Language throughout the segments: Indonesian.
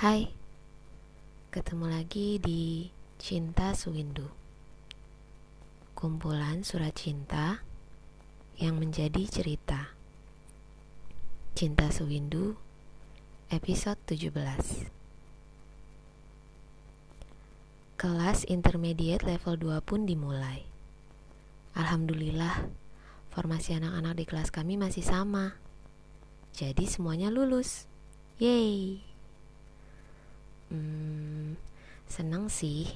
Hai, ketemu lagi di Cinta Suwindu. Kumpulan surat cinta yang menjadi cerita. Cinta Suwindu episode 17 Kelas intermediate level 2 pun dimulai. Alhamdulillah, formasi anak-anak di kelas kami masih sama. Jadi semuanya lulus. Yeay Hmm, seneng sih,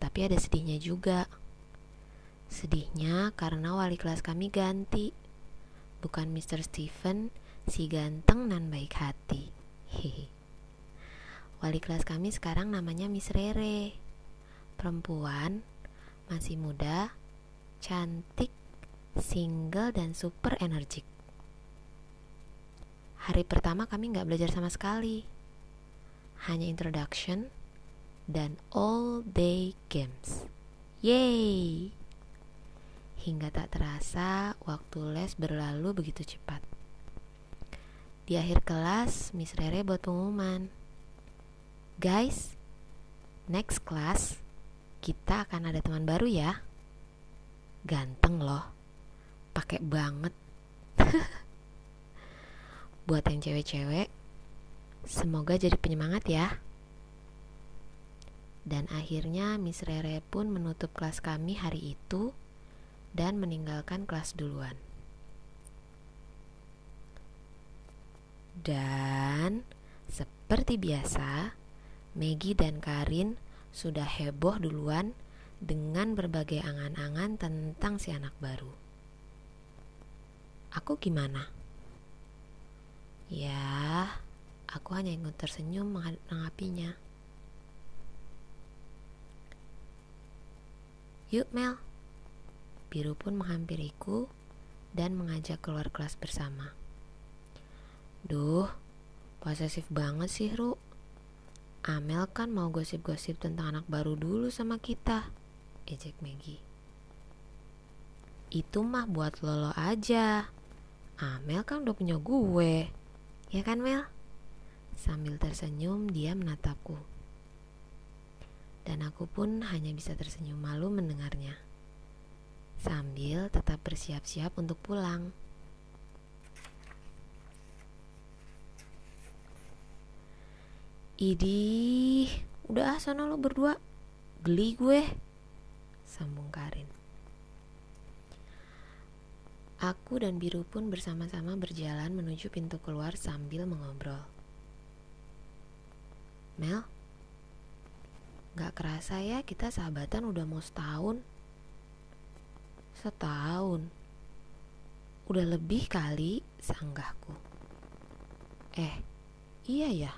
tapi ada sedihnya juga. Sedihnya karena wali kelas kami ganti. Bukan Mr. Stephen, si ganteng dan baik hati. Hehe. Wali kelas kami sekarang namanya Miss Rere. Perempuan, masih muda, cantik, single, dan super energik. Hari pertama kami nggak belajar sama sekali hanya introduction dan all day games. Yay! Hingga tak terasa waktu les berlalu begitu cepat. Di akhir kelas, Miss Rere buat pengumuman. Guys, next class kita akan ada teman baru ya. Ganteng loh. Pakai banget. buat yang cewek-cewek, Semoga jadi penyemangat ya. Dan akhirnya Miss Rere pun menutup kelas kami hari itu dan meninggalkan kelas duluan. Dan seperti biasa, Maggie dan Karin sudah heboh duluan dengan berbagai angan-angan tentang si anak baru. Aku gimana? Ya, Aku hanya ingin tersenyum menanggapinya. Yuk Mel. Biru pun menghampiriku dan mengajak keluar kelas bersama. Duh, posesif banget sih Ru. Amel kan mau gosip-gosip tentang anak baru dulu sama kita. Ejek Maggie. Itu mah buat Lolo aja. Amel kan udah punya gue. Ya kan Mel? Sambil tersenyum, dia menatapku. Dan aku pun hanya bisa tersenyum malu mendengarnya. Sambil tetap bersiap-siap untuk pulang. Idih, udah ah sana lo berdua. Geli gue. Sambung Karin. Aku dan Biru pun bersama-sama berjalan menuju pintu keluar sambil mengobrol. Mel, gak kerasa ya kita sahabatan udah mau setahun. Setahun. Udah lebih kali sanggahku. Eh, iya ya.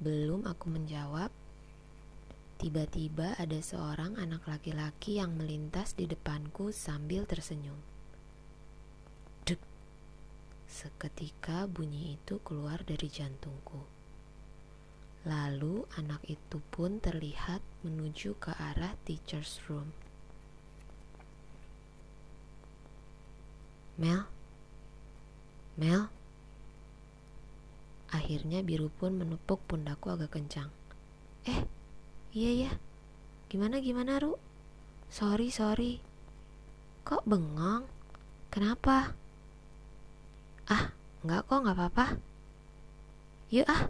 Belum aku menjawab, tiba-tiba ada seorang anak laki-laki yang melintas di depanku sambil tersenyum. Seketika bunyi itu keluar dari jantungku. Lalu anak itu pun terlihat menuju ke arah teacher's room. Mel? Mel? Akhirnya biru pun menepuk pundakku agak kencang. Eh, iya ya. Gimana gimana, Ru? Sorry, sorry. Kok bengong? Kenapa? Ah, enggak kok, enggak apa-apa. Yuk ah,